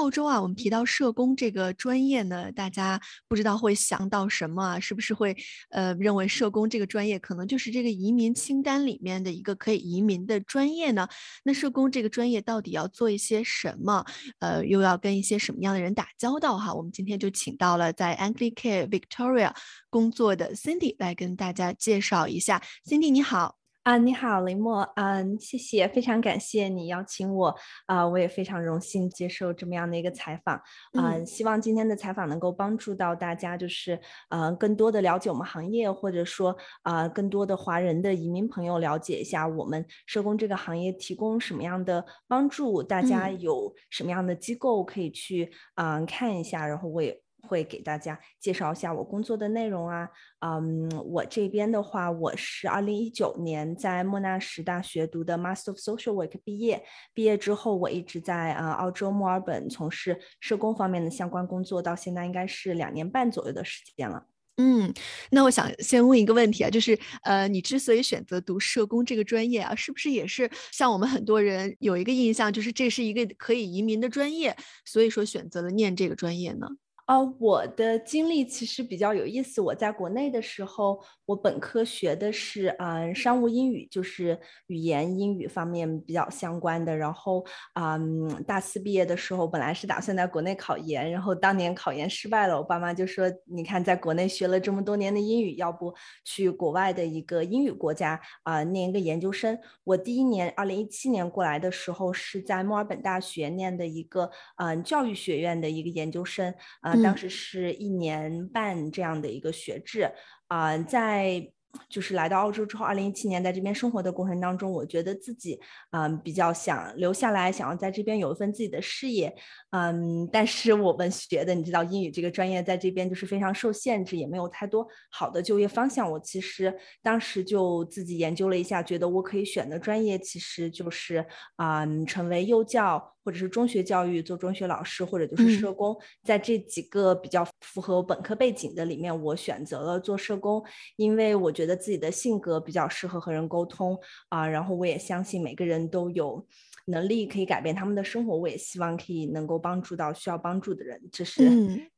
澳洲啊，我们提到社工这个专业呢，大家不知道会想到什么啊？是不是会呃认为社工这个专业可能就是这个移民清单里面的一个可以移民的专业呢？那社工这个专业到底要做一些什么？呃，又要跟一些什么样的人打交道哈？我们今天就请到了在 Anglicare Victoria 工作的 Cindy 来跟大家介绍一下。Cindy 你好。啊，你好，林墨，嗯，谢谢，非常感谢你邀请我，啊，我也非常荣幸接受这么样的一个采访，嗯，希望今天的采访能够帮助到大家，就是，呃，更多的了解我们行业，或者说，啊，更多的华人的移民朋友了解一下我们社工这个行业提供什么样的帮助，大家有什么样的机构可以去，嗯，看一下，然后我也。会给大家介绍一下我工作的内容啊，嗯，我这边的话，我是二零一九年在莫纳什大学读的 Master of Social Work 毕业，毕业之后我一直在呃澳洲墨尔本从事社工方面的相关工作，到现在应该是两年半左右的时间了。嗯，那我想先问一个问题啊，就是呃，你之所以选择读社工这个专业啊，是不是也是像我们很多人有一个印象，就是这是一个可以移民的专业，所以说选择了念这个专业呢？呃，我的经历其实比较有意思。我在国内的时候，我本科学的是嗯商务英语，就是语言英语方面比较相关的。然后嗯，大四毕业的时候，本来是打算在国内考研，然后当年考研失败了，我爸妈就说：“你看，在国内学了这么多年的英语，要不去国外的一个英语国家啊念一个研究生？”我第一年，二零一七年过来的时候，是在墨尔本大学念的一个嗯教育学院的一个研究生啊。当时是一年半这样的一个学制啊，在。就是来到澳洲之后，二零一七年在这边生活的过程当中，我觉得自己嗯比较想留下来，想要在这边有一份自己的事业，嗯，但是我们学的你知道英语这个专业在这边就是非常受限制，也没有太多好的就业方向。我其实当时就自己研究了一下，觉得我可以选的专业其实就是嗯成为幼教或者是中学教育做中学老师，或者就是社工，在这几个比较符合我本科背景的里面，我选择了做社工，因为我。觉得自己的性格比较适合和人沟通啊，然后我也相信每个人都有能力可以改变他们的生活，我也希望可以能够帮助到需要帮助的人，这是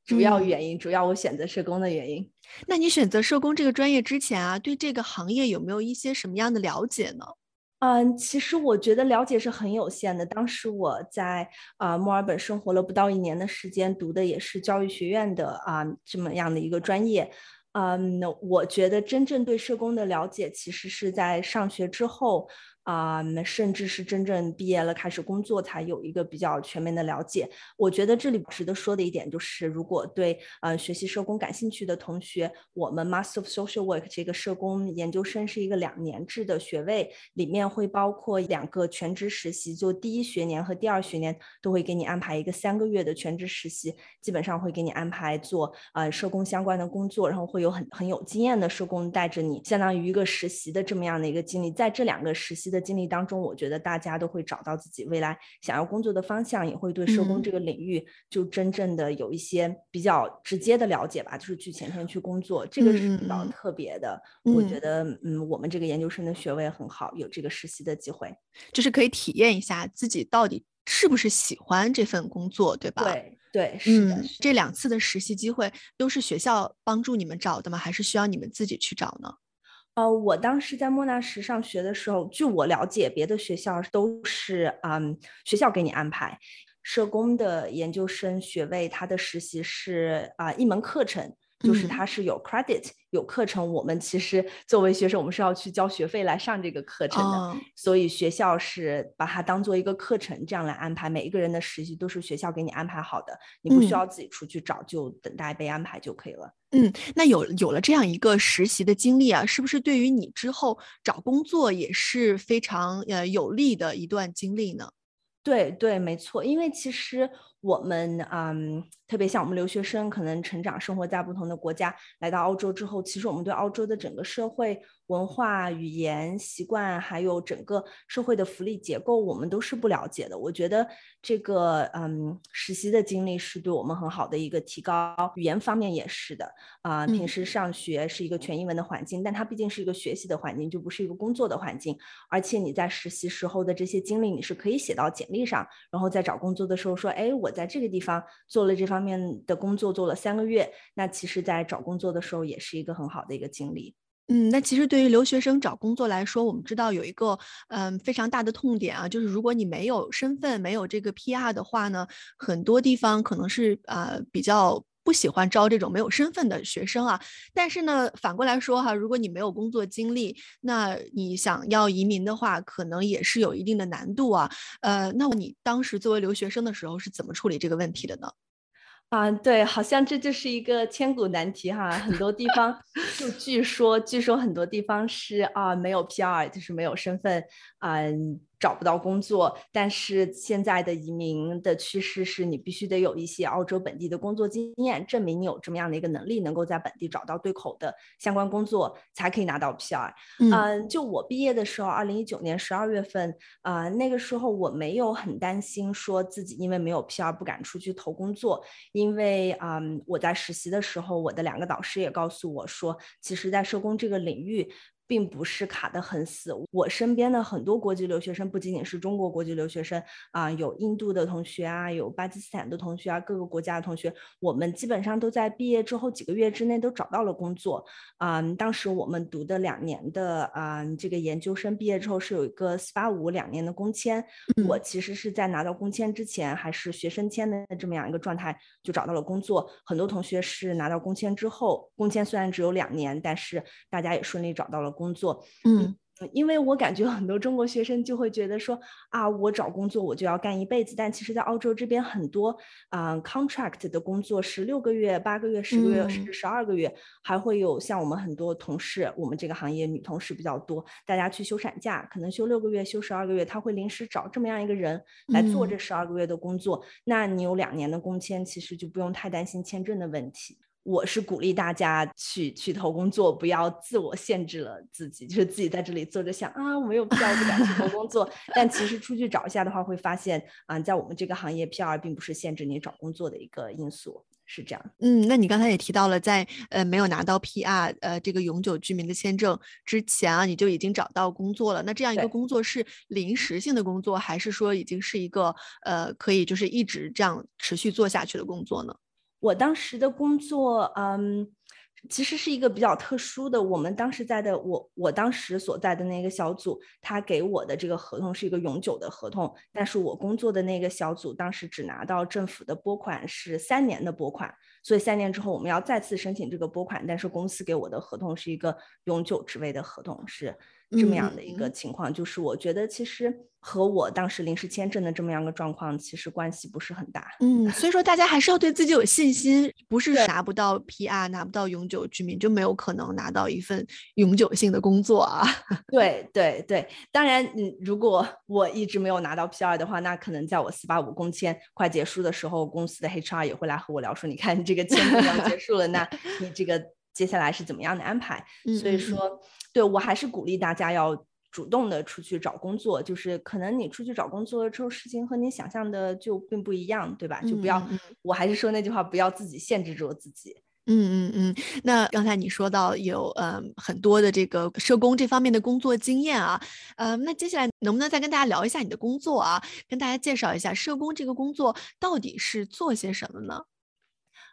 主要原因，主要我选择社工的原因。那你选择社工这个专业之前啊，对这个行业有没有一些什么样的了解呢？嗯，其实我觉得了解是很有限的。当时我在啊墨尔本生活了不到一年的时间，读的也是教育学院的啊这么样的一个专业。嗯，那我觉得真正对社工的了解，其实是在上学之后。啊，甚至是真正毕业了开始工作，才有一个比较全面的了解。我觉得这里值得说的一点就是，如果对呃学习社工感兴趣的同学，我们 Master of Social Work 这个社工研究生是一个两年制的学位，里面会包括两个全职实习，就第一学年和第二学年都会给你安排一个三个月的全职实习，基本上会给你安排做呃社工相关的工作，然后会有很很有经验的社工带着你，相当于一个实习的这么样的一个经历，在这两个实习。的经历当中，我觉得大家都会找到自己未来想要工作的方向，也会对社工这个领域就真正的有一些比较直接的了解吧。就是去前线去工作，这个是比较特别的。我觉得，嗯，我们这个研究生的学位很好，有这个实习的机会，就是可以体验一下自己到底是不是喜欢这份工作，对吧？对对，是的。这两次的实习机会都是学校帮助你们找的吗？还是需要你们自己去找呢？呃，我当时在莫纳什上学的时候，据我了解，别的学校都是嗯，学校给你安排社工的研究生学位，他的实习是啊一门课程。就是它是有 credit 有课程，我们其实作为学生，我们是要去交学费来上这个课程的，所以学校是把它当做一个课程这样来安排。每一个人的实习都是学校给你安排好的，你不需要自己出去找，就等待被安排就可以了。嗯，那有有了这样一个实习的经历啊，是不是对于你之后找工作也是非常呃有利的一段经历呢？对对，没错，因为其实。我们嗯，特别像我们留学生，可能成长生活在不同的国家，来到澳洲之后，其实我们对澳洲的整个社会文化、语言习惯，还有整个社会的福利结构，我们都是不了解的。我觉得这个嗯，实习的经历是对我们很好的一个提高，语言方面也是的啊。平时上学是一个全英文的环境，但它毕竟是一个学习的环境，就不是一个工作的环境。而且你在实习时候的这些经历，你是可以写到简历上，然后在找工作的时候说，哎，我。在这个地方做了这方面的工作，做了三个月，那其实在找工作的时候也是一个很好的一个经历。嗯，那其实对于留学生找工作来说，我们知道有一个嗯非常大的痛点啊，就是如果你没有身份、没有这个 PR 的话呢，很多地方可能是呃比较不喜欢招这种没有身份的学生啊。但是呢，反过来说哈，如果你没有工作经历，那你想要移民的话，可能也是有一定的难度啊。呃，那你当时作为留学生的时候是怎么处理这个问题的呢？啊，对，好像这就是一个千古难题哈。很多地方 就据说，据说很多地方是啊，没有 PR，就是没有身份，嗯。找不到工作，但是现在的移民的趋势是你必须得有一些澳洲本地的工作经验，证明你有这么样的一个能力，能够在本地找到对口的相关工作，才可以拿到 PR。嗯，就我毕业的时候，二零一九年十二月份，啊，那个时候我没有很担心说自己因为没有 PR 不敢出去投工作，因为啊，我在实习的时候，我的两个导师也告诉我说，其实，在社工这个领域。并不是卡得很死。我身边的很多国际留学生，不仅仅是中国国际留学生啊，有印度的同学啊，有巴基斯坦的同学啊，各个国家的同学，我们基本上都在毕业之后几个月之内都找到了工作。啊，当时我们读的两年的啊这个研究生毕业之后是有一个四八五两年的工签。我其实是在拿到工签之前还是学生签的这么样一个状态就找到了工作。很多同学是拿到工签之后，工签虽然只有两年，但是大家也顺利找到了。工作，嗯。因为我感觉很多中国学生就会觉得说啊，我找工作我就要干一辈子，但其实，在澳洲这边很多啊，contract 的工作是六个月、八个月、十个月甚至。十二个月，还会有像我们很多同事，我们这个行业女同事比较多，大家去休产假，可能休六个月、休十二个月，他会临时找这么样一个人来做这十二个月的工作，那你有两年的工签，其实就不用太担心签证的问题。我是鼓励大家去去投工作，不要自我限制了自己，就是自己在这里坐着想啊，我没有 PR 不敢去投工作。但其实出去找一下的话，会发现啊，在我们这个行业，PR 并不是限制你找工作的一个因素，是这样。嗯，那你刚才也提到了，在呃没有拿到 PR 呃这个永久居民的签证之前啊，你就已经找到工作了。那这样一个工作是临时性的工作，还是说已经是一个呃可以就是一直这样持续做下去的工作呢？我当时的工作，嗯，其实是一个比较特殊的。我们当时在的，我我当时所在的那个小组，他给我的这个合同是一个永久的合同，但是我工作的那个小组当时只拿到政府的拨款是三年的拨款，所以三年之后我们要再次申请这个拨款，但是公司给我的合同是一个永久职位的合同，是。这么样的一个情况，就是我觉得其实和我当时临时签证的这么样的状况，其实关系不是很大。嗯，所以说大家还是要对自己有信心，不是拿不到 PR，拿不到永久居民就没有可能拿到一份永久性的工作啊。对对对，当然，嗯，如果我一直没有拿到 PR 的话，那可能在我四八五工签快结束的时候，公司的 HR 也会来和我聊说，你看你这个签证要结束了，那你这个。接下来是怎么样的安排？所以说，对我还是鼓励大家要主动的出去找工作。就是可能你出去找工作了之后，事情和你想象的就并不一样，对吧？就不要，我还是说那句话，不要自己限制住自己。嗯嗯嗯。那刚才你说到有呃很多的这个社工这方面的工作经验啊，呃，那接下来能不能再跟大家聊一下你的工作啊？跟大家介绍一下社工这个工作到底是做些什么呢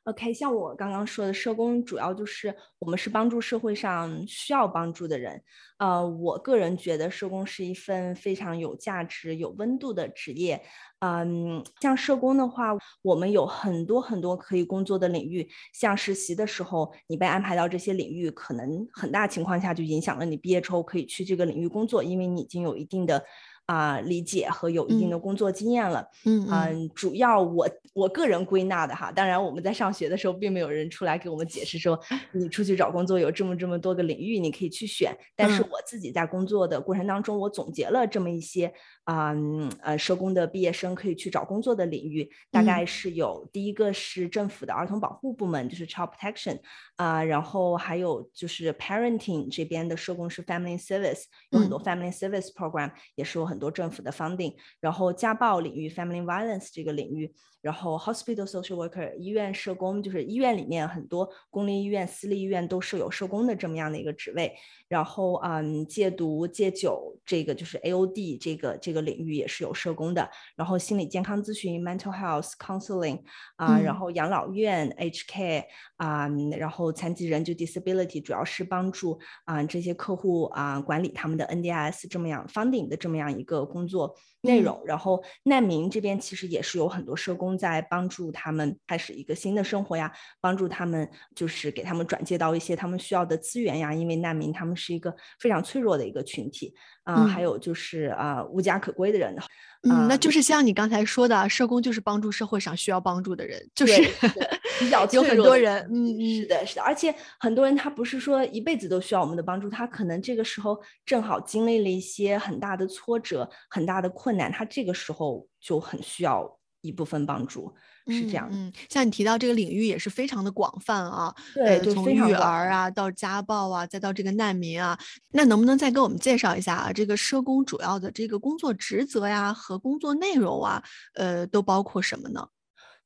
？OK，像我刚刚说的，社工主要就是我们是帮助社会上需要帮助的人。呃，我个人觉得社工是一份非常有价值、有温度的职业。嗯，像社工的话，我们有很多很多可以工作的领域。像实习的时候，你被安排到这些领域，可能很大情况下就影响了你毕业之后可以去这个领域工作，因为你已经有一定的。啊，理解和有一定的工作经验了。嗯嗯，主要我我个人归纳的哈，当然我们在上学的时候，并没有人出来给我们解释说，你出去找工作有这么这么多个领域你可以去选。但是我自己在工作的过程当中，我总结了这么一些啊呃社工的毕业生可以去找工作的领域，大概是有第一个是政府的儿童保护部门，就是 Child Protection 啊，然后还有就是 Parenting 这边的社工是 Family Service，有很多 Family Service Program，也是有很。多政府的 funding，然后家暴领域 family violence 这个领域。然后，hospital social worker 医院社工就是医院里面很多公立医院、私立医院都设有社工的这么样的一个职位。然后，嗯，戒毒戒酒这个就是 AOD 这个这个领域也是有社工的。然后，心理健康咨询 mental health counseling 啊，然后养老院 HK 啊，然后残疾人就 disability 主要是帮助啊这些客户啊管理他们的 NDIS 这么样 funding 的这么样一个个工作。内容，然后难民这边其实也是有很多社工在帮助他们开始一个新的生活呀，帮助他们就是给他们转接到一些他们需要的资源呀，因为难民他们是一个非常脆弱的一个群体。啊，还有就是啊无家可归的人。嗯，那就是像你刚才说的，社工就是帮助社会上需要帮助的人，就是 比较有很多人，嗯嗯，是的，是的，而且很多人他不是说一辈子都需要我们的帮助，他可能这个时候正好经历了一些很大的挫折、很大的困难，他这个时候就很需要一部分帮助。是这样，嗯，像你提到这个领域也是非常的广泛啊，对，从育儿啊到家暴啊，再到这个难民啊，那能不能再给我们介绍一下啊？这个社工主要的这个工作职责呀和工作内容啊，呃，都包括什么呢？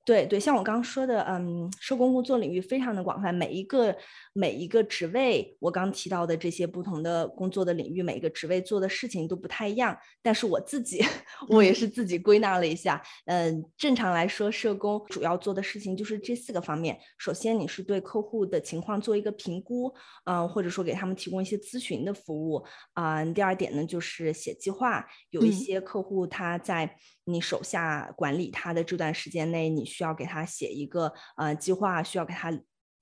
对对，像我刚刚说的，嗯，社工工作领域非常的广泛，每一个每一个职位，我刚提到的这些不同的工作的领域，每个职位做的事情都不太一样。但是我自己，我也是自己归纳了一下，嗯，正常来说，社工主要做的事情就是这四个方面。首先，你是对客户的情况做一个评估，嗯，或者说给他们提供一些咨询的服务，啊，第二点呢，就是写计划。有一些客户他在你手下管理他的这段时间内，你需要给他写一个呃计划，需要给他。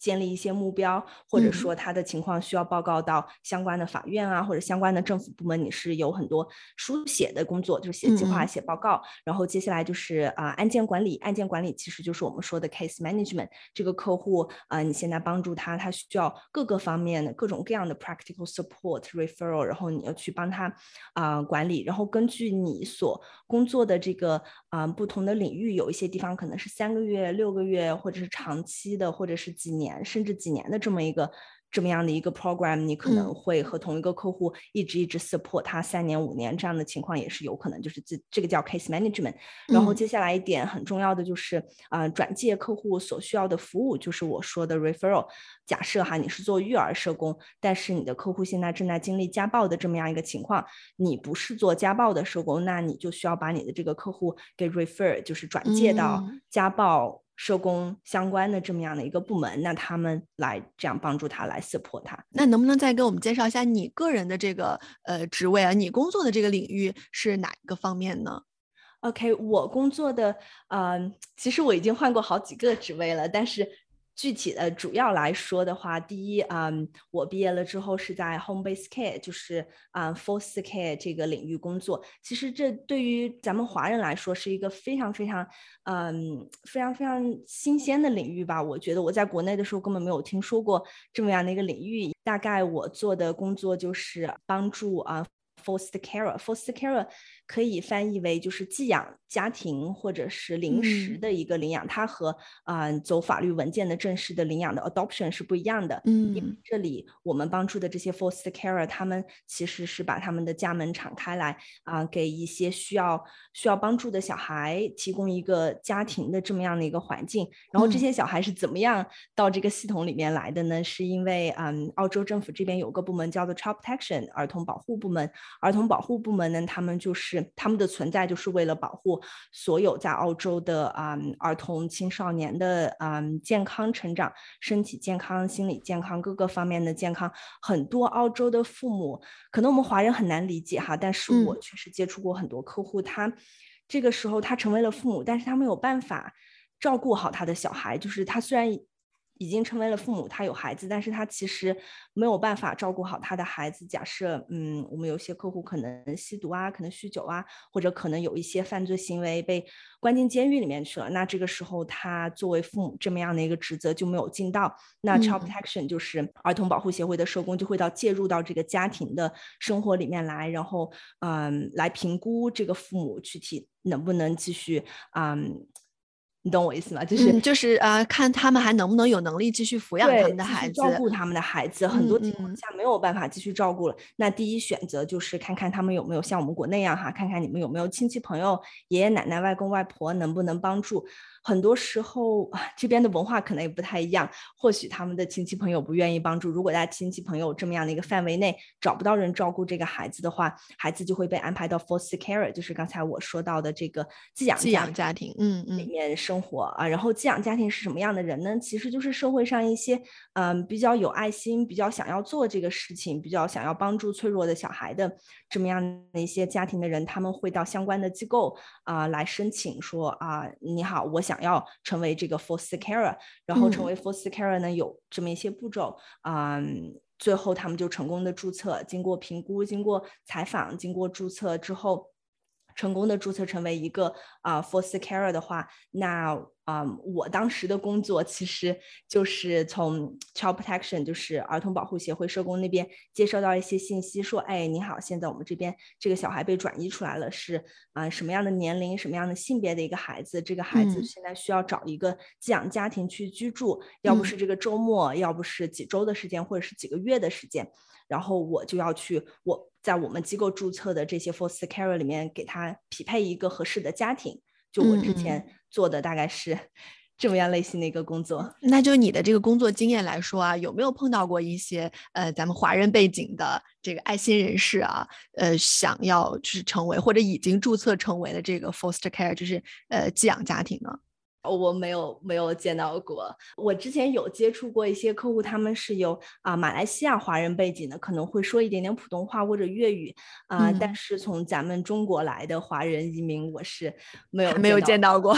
建立一些目标，或者说他的情况需要报告到相关的法院啊，或者相关的政府部门，你是有很多书写的工作，就是写计划、写报告。然后接下来就是啊，案件管理，案件管理其实就是我们说的 case management。这个客户啊，你现在帮助他，他需要各个方面的各种各样的 practical support referral，然后你要去帮他啊管理。然后根据你所工作的这个啊不同的领域，有一些地方可能是三个月、六个月，或者是长期的，或者是几年。甚至几年的这么一个。这么样的一个 program，你可能会和同一个客户一直一直 support 他三年五年这样的情况也是有可能，就是这这个叫 case management。然后接下来一点很重要的就是啊转介客户所需要的服务，就是我说的 referral。假设哈你是做育儿社工，但是你的客户现在正在经历家暴的这么样一个情况，你不是做家暴的社工，那你就需要把你的这个客户给 refer，就是转介到家暴。社工相关的这么样的一个部门，那他们来这样帮助他来 support 他。那能不能再给我们介绍一下你个人的这个呃职位啊？你工作的这个领域是哪一个方面呢？OK，我工作的呃，其实我已经换过好几个职位了，但是。具体的主要来说的话，第一，嗯，我毕业了之后是在 home base care，就是啊 foster care 这个领域工作。其实这对于咱们华人来说是一个非常非常，嗯，非常非常新鲜的领域吧。我觉得我在国内的时候根本没有听说过这么样的一个领域。大概我做的工作就是帮助啊 foster care，foster care。可以翻译为就是寄养家庭或者是临时的一个领养，它和啊走法律文件的正式的领养的 adoption 是不一样的。嗯，这里我们帮助的这些 foster carer，他们其实是把他们的家门敞开来啊，给一些需要需要帮助的小孩提供一个家庭的这么样的一个环境。然后这些小孩是怎么样到这个系统里面来的呢？是因为嗯，澳洲政府这边有个部门叫做 Child Protection 儿童保护部门，儿童保护部门呢，他们就是。他们的存在就是为了保护所有在澳洲的啊儿童青少年的啊健康成长、身体健康、心理健康各个方面的健康。很多澳洲的父母，可能我们华人很难理解哈，但是我确实接触过很多客户，他这个时候他成为了父母，但是他没有办法照顾好他的小孩，就是他虽然。已经成为了父母，他有孩子，但是他其实没有办法照顾好他的孩子。假设，嗯，我们有些客户可能吸毒啊，可能酗酒啊，或者可能有一些犯罪行为被关进监狱里面去了。那这个时候，他作为父母这么样的一个职责就没有尽到。那 Child Protection 就是儿童保护协会的社工就会到介入到这个家庭的生活里面来，然后，嗯，来评估这个父母具体能不能继续，嗯。你懂我意思吗？就是就是呃，看他们还能不能有能力继续抚养他们的孩子，照顾他们的孩子。很多情况下没有办法继续照顾了，那第一选择就是看看他们有没有像我们国内一样哈，看看你们有没有亲戚朋友、爷爷奶奶、外公外婆能不能帮助。很多时候啊，这边的文化可能也不太一样，或许他们的亲戚朋友不愿意帮助。如果在亲戚朋友这么样的一个范围内找不到人照顾这个孩子的话，孩子就会被安排到 foster care，就是刚才我说到的这个寄养寄养家庭，嗯嗯，里面生活啊。然后寄养家庭是什么样的人呢？其实就是社会上一些嗯比较有爱心、比较想要做这个事情、比较想要帮助脆弱的小孩的这么样的一些家庭的人，他们会到相关的机构啊来申请说啊，你好，我想。要成为这个 foster care，然后成为 foster care 呢，有这么一些步骤啊，最后他们就成功的注册，经过评估，经过采访，经过注册之后。成功的注册成为一个啊 foster care 的话，那啊我当时的工作其实就是从 Child Protection，就是儿童保护协会社工那边接收到一些信息，说，哎，你好，现在我们这边这个小孩被转移出来了，是啊什么样的年龄、什么样的性别的一个孩子，这个孩子现在需要找一个寄养家庭去居住，要不是这个周末，要不是几周的时间，或者是几个月的时间。然后我就要去我在我们机构注册的这些 foster care 里面给他匹配一个合适的家庭。就我之前做的大概是 这么样类型的一个工作。那就你的这个工作经验来说啊，有没有碰到过一些呃咱们华人背景的这个爱心人士啊，呃想要就是成为或者已经注册成为了这个 foster care，就是呃寄养家庭呢？我没有没有见到过，我之前有接触过一些客户，他们是有啊马来西亚华人背景的，可能会说一点点普通话或者粤语啊，但是从咱们中国来的华人移民，我是没有 没有见到过，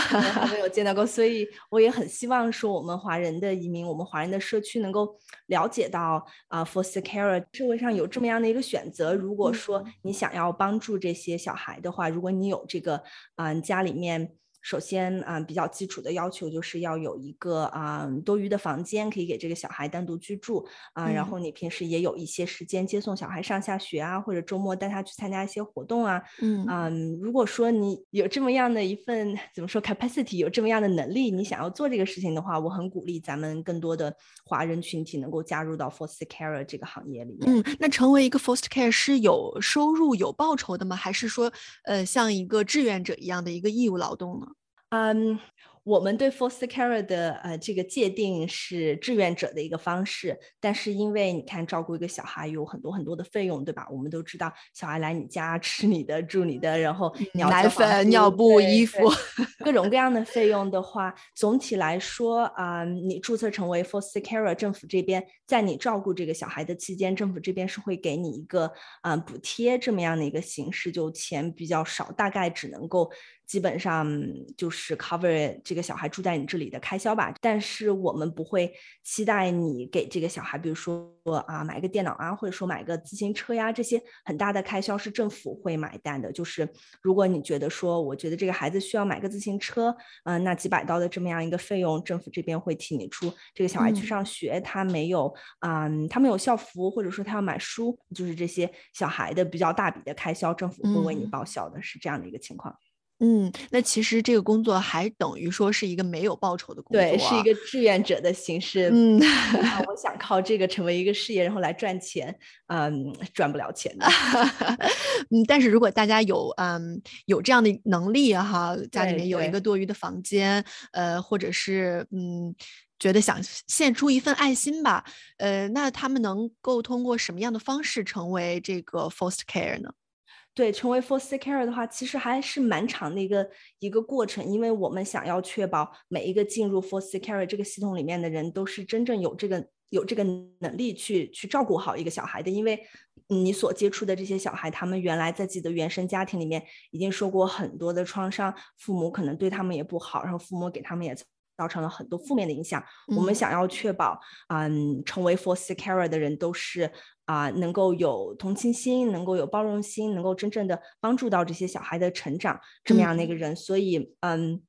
没有见到过，所以我也很希望说我们华人的移民，我们华人的社区能够了解到啊，foster care 社会上有这么样的一个选择。如果说你想要帮助这些小孩的话，如果你有这个嗯家里面。首先啊，比较基础的要求就是要有一个啊多余的房间，可以给这个小孩单独居住啊。然后你平时也有一些时间接送小孩上下学啊，或者周末带他去参加一些活动啊。嗯嗯，如果说你有这么样的一份 怎么说 capacity，有这么样的能力，你想要做这个事情的话，我很鼓励咱们更多的华人群体能够加入到 foster care 这个行业里面。嗯，那成为一个 foster care 是有收入有报酬的吗？还是说呃像一个志愿者一样的一个义务劳动呢？嗯，我们对 foster care 的呃这个界定是志愿者的一个方式，但是因为你看照顾一个小孩有很多很多的费用，对吧？我们都知道小孩来你家吃你的住你的，然后奶粉、尿布、衣服，各种各样的费用的话，总体来说啊，你注册成为 foster care，政府这边在你照顾这个小孩的期间，政府这边是会给你一个嗯补贴这么样的一个形式，就钱比较少，大概只能够。基本上就是 cover 这个小孩住在你这里的开销吧，但是我们不会期待你给这个小孩，比如说啊买个电脑啊，或者说买个自行车呀，这些很大的开销是政府会买单的。就是如果你觉得说，我觉得这个孩子需要买个自行车，嗯，那几百刀的这么样一个费用，政府这边会替你出。这个小孩去上学，他没有嗯，他没有校服，或者说他要买书，就是这些小孩的比较大笔的开销，政府会为你报销的，是这样的一个情况。嗯，那其实这个工作还等于说是一个没有报酬的工作，对，是一个志愿者的形式。嗯，我想靠这个成为一个事业，然后来赚钱，嗯，赚不了钱的。嗯，但是如果大家有嗯有这样的能力哈，家里面有一个多余的房间，呃，或者是嗯觉得想献出一份爱心吧，呃，那他们能够通过什么样的方式成为这个 foster care 呢？对，成为 foster care 的话，其实还是蛮长的一个一个过程，因为我们想要确保每一个进入 foster care 这个系统里面的人都是真正有这个有这个能力去去照顾好一个小孩的，因为你所接触的这些小孩，他们原来在自己的原生家庭里面已经受过很多的创伤，父母可能对他们也不好，然后父母给他们也。造成了很多负面的影响。我们想要确保，嗯，成为 foster care 的人都是啊，能够有同情心，能够有包容心，能够真正的帮助到这些小孩的成长，这么样的一个人。所以，嗯，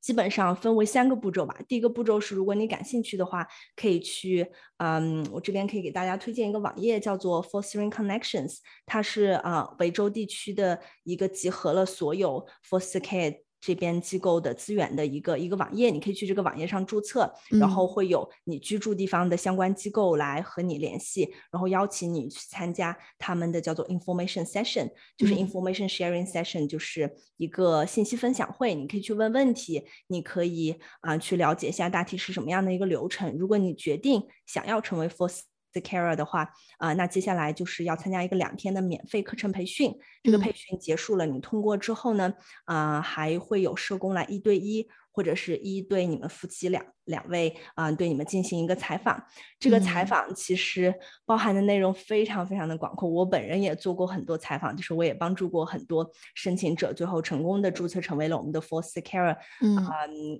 基本上分为三个步骤吧。第一个步骤是，如果你感兴趣的话，可以去，嗯，我这边可以给大家推荐一个网页，叫做 Fostering Connections，它是啊，维州地区的一个集合了所有 foster care。这边机构的资源的一个一个网页，你可以去这个网页上注册，然后会有你居住地方的相关机构来和你联系，然后邀请你去参加他们的叫做 information session，就是 information sharing session，就是一个信息分享会，你可以去问问题，你可以啊去了解一下大体是什么样的一个流程。如果你决定想要成为 Force Care 的话，啊，那接下来就是要参加一个两天的免费课程培训。这个培训结束了，你通过之后呢，啊，还会有社工来一对一或者是一对你们夫妻两。两位啊，对你们进行一个采访。这个采访其实包含的内容非常非常的广阔。我本人也做过很多采访，就是我也帮助过很多申请者，最后成功的注册成为了我们的 Foster Care。嗯，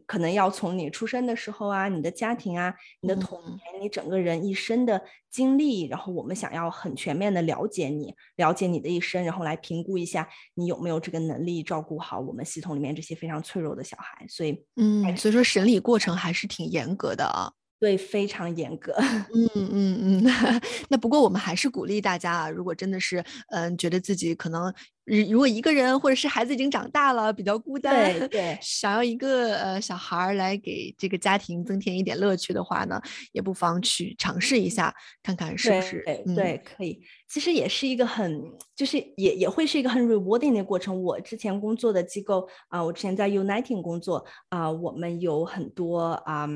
可能要从你出生的时候啊，你的家庭啊，你的童年，你整个人一生的经历，然后我们想要很全面的了解你，了解你的一生，然后来评估一下你有没有这个能力照顾好我们系统里面这些非常脆弱的小孩。所以，嗯，所以说审理过程还是。挺严格的啊，对，非常严格。嗯 嗯嗯，那不过我们还是鼓励大家啊，如果真的是嗯觉得自己可能。如果一个人或者是孩子已经长大了，比较孤单，对，想要一个呃小孩儿来给这个家庭增添一点乐趣的话呢，也不妨去尝试一下，看看是不是对，可以。其实也是一个很，就是也也会是一个很 rewarding 的过程。我之前工作的机构啊，我之前在 Uniting 工作啊，我们有很多啊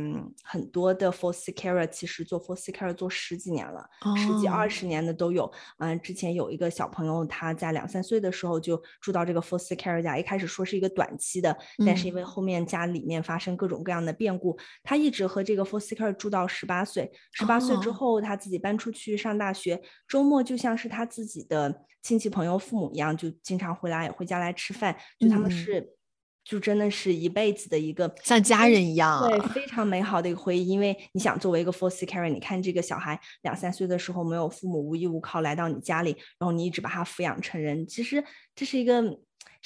很多的 foster care，其实做 foster care 做十几年了，十几二十年的都有。嗯，之前有一个小朋友，他在两三岁的时候就住到这个 foster care 家，一开始说是一个短期的，但是因为后面家里面发生各种各样的变故，他一直和这个 foster care 住到十八岁。十八岁之后，他自己搬出去上大学，周末就像是他自己的亲戚朋友、父母一样，就经常回来回家来吃饭，就他们是，就真的是一辈子的一个像家人一样，对，非常美好的一个回忆。因为你想作为一个 foster care，你看这个小孩两三岁的时候没有父母，无依无靠来到你家里，然后你一直把他抚养成人，其实这是一个。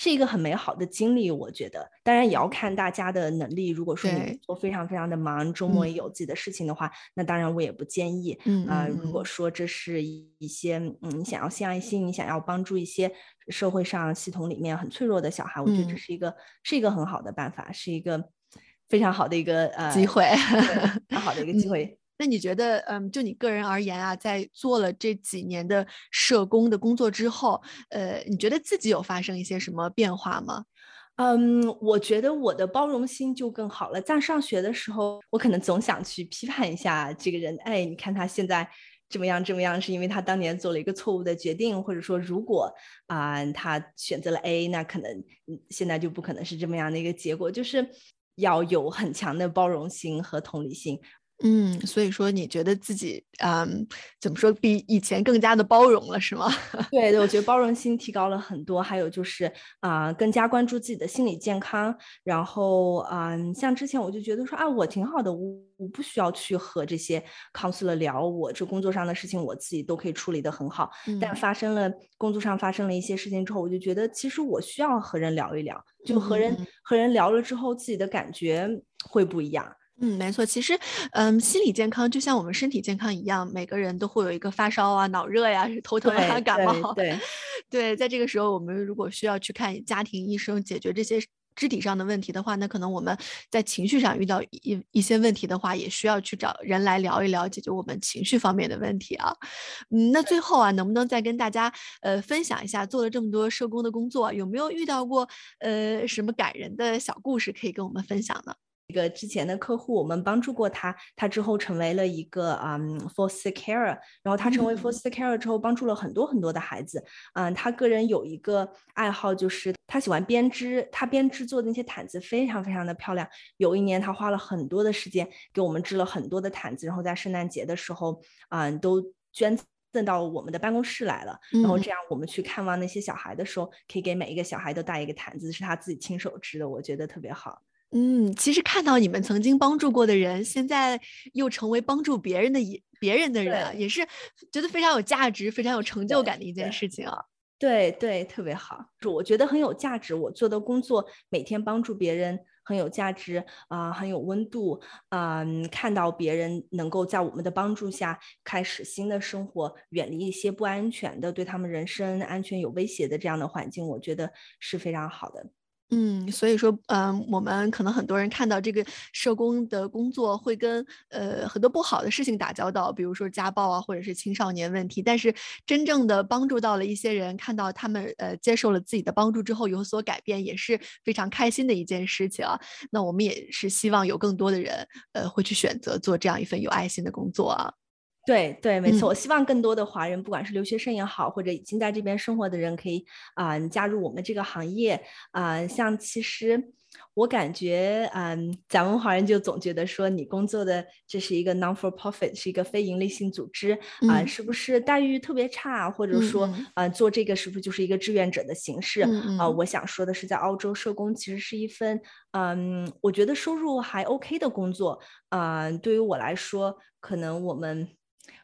是一个很美好的经历，我觉得，当然也要看大家的能力。如果说你做非常非常的忙，周末也有自己的事情的话，那当然我也不建议。嗯啊，如果说这是一些嗯，你想要献爱心，你想要帮助一些社会上系统里面很脆弱的小孩，我觉得这是一个是一个很好的办法，是一个非常好的一个呃机会，很好的一个 机会。那你觉得，嗯，就你个人而言啊，在做了这几年的社工的工作之后，呃，你觉得自己有发生一些什么变化吗？嗯，我觉得我的包容心就更好了。在上学的时候，我可能总想去批判一下这个人，哎，你看他现在这么样这么样，是因为他当年做了一个错误的决定，或者说，如果啊他选择了 A，那可能现在就不可能是这么样的一个结果。就是要有很强的包容心和同理心。嗯，所以说你觉得自己嗯，怎么说比以前更加的包容了，是吗？对对，我觉得包容心提高了很多，还有就是啊，更加关注自己的心理健康。然后嗯，像之前我就觉得说啊，我挺好的，我我不需要去和这些 counselor 聊，我这工作上的事情我自己都可以处理的很好。但发生了工作上发生了一些事情之后，我就觉得其实我需要和人聊一聊，就和人和人聊了之后，自己的感觉会不一样。嗯，没错，其实，嗯，心理健康就像我们身体健康一样，每个人都会有一个发烧啊、脑热呀、头疼啊、感冒。对对，在这个时候，我们如果需要去看家庭医生解决这些肢体上的问题的话，那可能我们在情绪上遇到一一些问题的话，也需要去找人来聊一聊，解决我们情绪方面的问题啊。嗯，那最后啊，能不能再跟大家呃分享一下，做了这么多社工的工作，有没有遇到过呃什么感人的小故事可以跟我们分享呢？一个之前的客户，我们帮助过他，他之后成为了一个嗯 foster care，然后他成为 foster care 之后，帮助了很多很多的孩子。嗯，他个人有一个爱好，就是他喜欢编织，他编织做的那些毯子非常非常的漂亮。有一年，他花了很多的时间给我们织了很多的毯子，然后在圣诞节的时候，嗯，都捐赠到我们的办公室来了。然后这样，我们去看望那些小孩的时候，可以给每一个小孩都带一个毯子，是他自己亲手织的，我觉得特别好。嗯，其实看到你们曾经帮助过的人，现在又成为帮助别人的一别人的人，也是觉得非常有价值、非常有成就感的一件事情啊。对对，特别好，我觉得很有价值。我做的工作，每天帮助别人很有价值啊，很有温度啊。看到别人能够在我们的帮助下开始新的生活，远离一些不安全的、对他们人身安全有威胁的这样的环境，我觉得是非常好的。嗯，所以说，嗯，我们可能很多人看到这个社工的工作会跟呃很多不好的事情打交道，比如说家暴啊，或者是青少年问题。但是真正的帮助到了一些人，看到他们呃接受了自己的帮助之后有所改变，也是非常开心的一件事情啊。那我们也是希望有更多的人呃会去选择做这样一份有爱心的工作啊。对对，没错。我希望更多的华人，不管是留学生也好，或者已经在这边生活的人，可以啊加入我们这个行业啊。像其实我感觉，嗯，咱们华人就总觉得说，你工作的这是一个 non for profit，是一个非盈利性组织啊，是不是待遇特别差？或者说，呃，做这个是不是就是一个志愿者的形式啊？我想说的是，在澳洲社工其实是一份，嗯，我觉得收入还 OK 的工作啊。对于我来说，可能我们。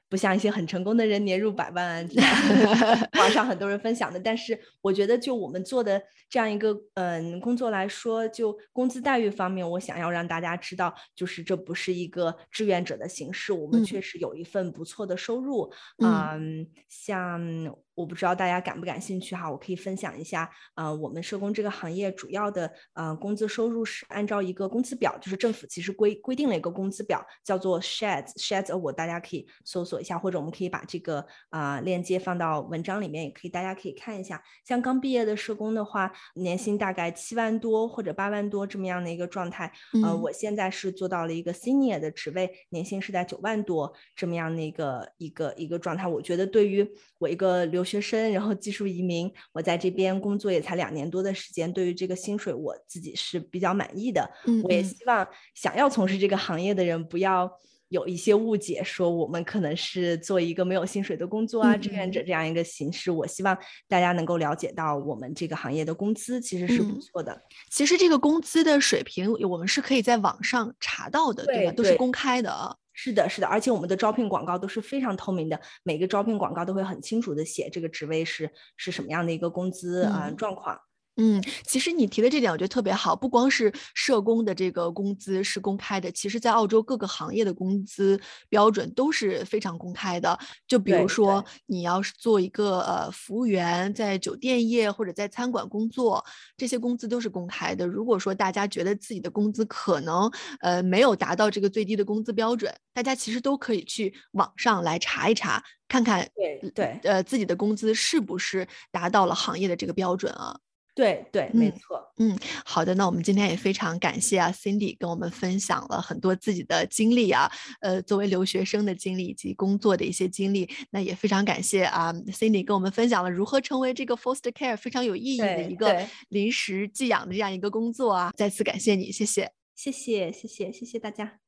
不像一些很成功的人年入百万，网上很多人分享的。但是我觉得，就我们做的这样一个嗯工作来说，就工资待遇方面，我想要让大家知道，就是这不是一个志愿者的形式，我们确实有一份不错的收入。嗯，像。我不知道大家感不感兴趣哈，我可以分享一下。呃，我们社工这个行业主要的呃工资收入是按照一个工资表，就是政府其实规规定了一个工资表，叫做 Sheds Sheds。我大家可以搜索一下，或者我们可以把这个啊链接放到文章里面，也可以大家可以看一下。像刚毕业的社工的话，年薪大概七万多或者八万多这么样的一个状态。呃，我现在是做到了一个 Senior 的职位，年薪是在九万多这么样的一个一个一个状态。我觉得对于我一个留学生，然后技术移民，我在这边工作也才两年多的时间，对于这个薪水我自己是比较满意的。嗯，我也希望想要从事这个行业的人不要有一些误解，说我们可能是做一个没有薪水的工作啊，志愿者这样一个形式。我希望大家能够了解到，我们这个行业的工资其实是不错的。其实这个工资的水平，我们是可以在网上查到的，对吧？都是公开的。是的，是的，而且我们的招聘广告都是非常透明的，每个招聘广告都会很清楚的写这个职位是是什么样的一个工资啊状况。嗯，其实你提的这点我觉得特别好，不光是社工的这个工资是公开的，其实在澳洲各个行业的工资标准都是非常公开的。就比如说你要是做一个呃服务员，在酒店业或者在餐馆工作，这些工资都是公开的。如果说大家觉得自己的工资可能呃没有达到这个最低的工资标准，大家其实都可以去网上来查一查，看看对对呃自己的工资是不是达到了行业的这个标准啊。对对，没错。嗯，好的，那我们今天也非常感谢啊，Cindy 跟我们分享了很多自己的经历啊，呃，作为留学生的经历以及工作的一些经历。那也非常感谢啊，Cindy 跟我们分享了如何成为这个 Foster Care 非常有意义的一个临时寄养的这样一个工作啊。再次感谢你，谢谢，谢谢，谢谢，谢谢大家。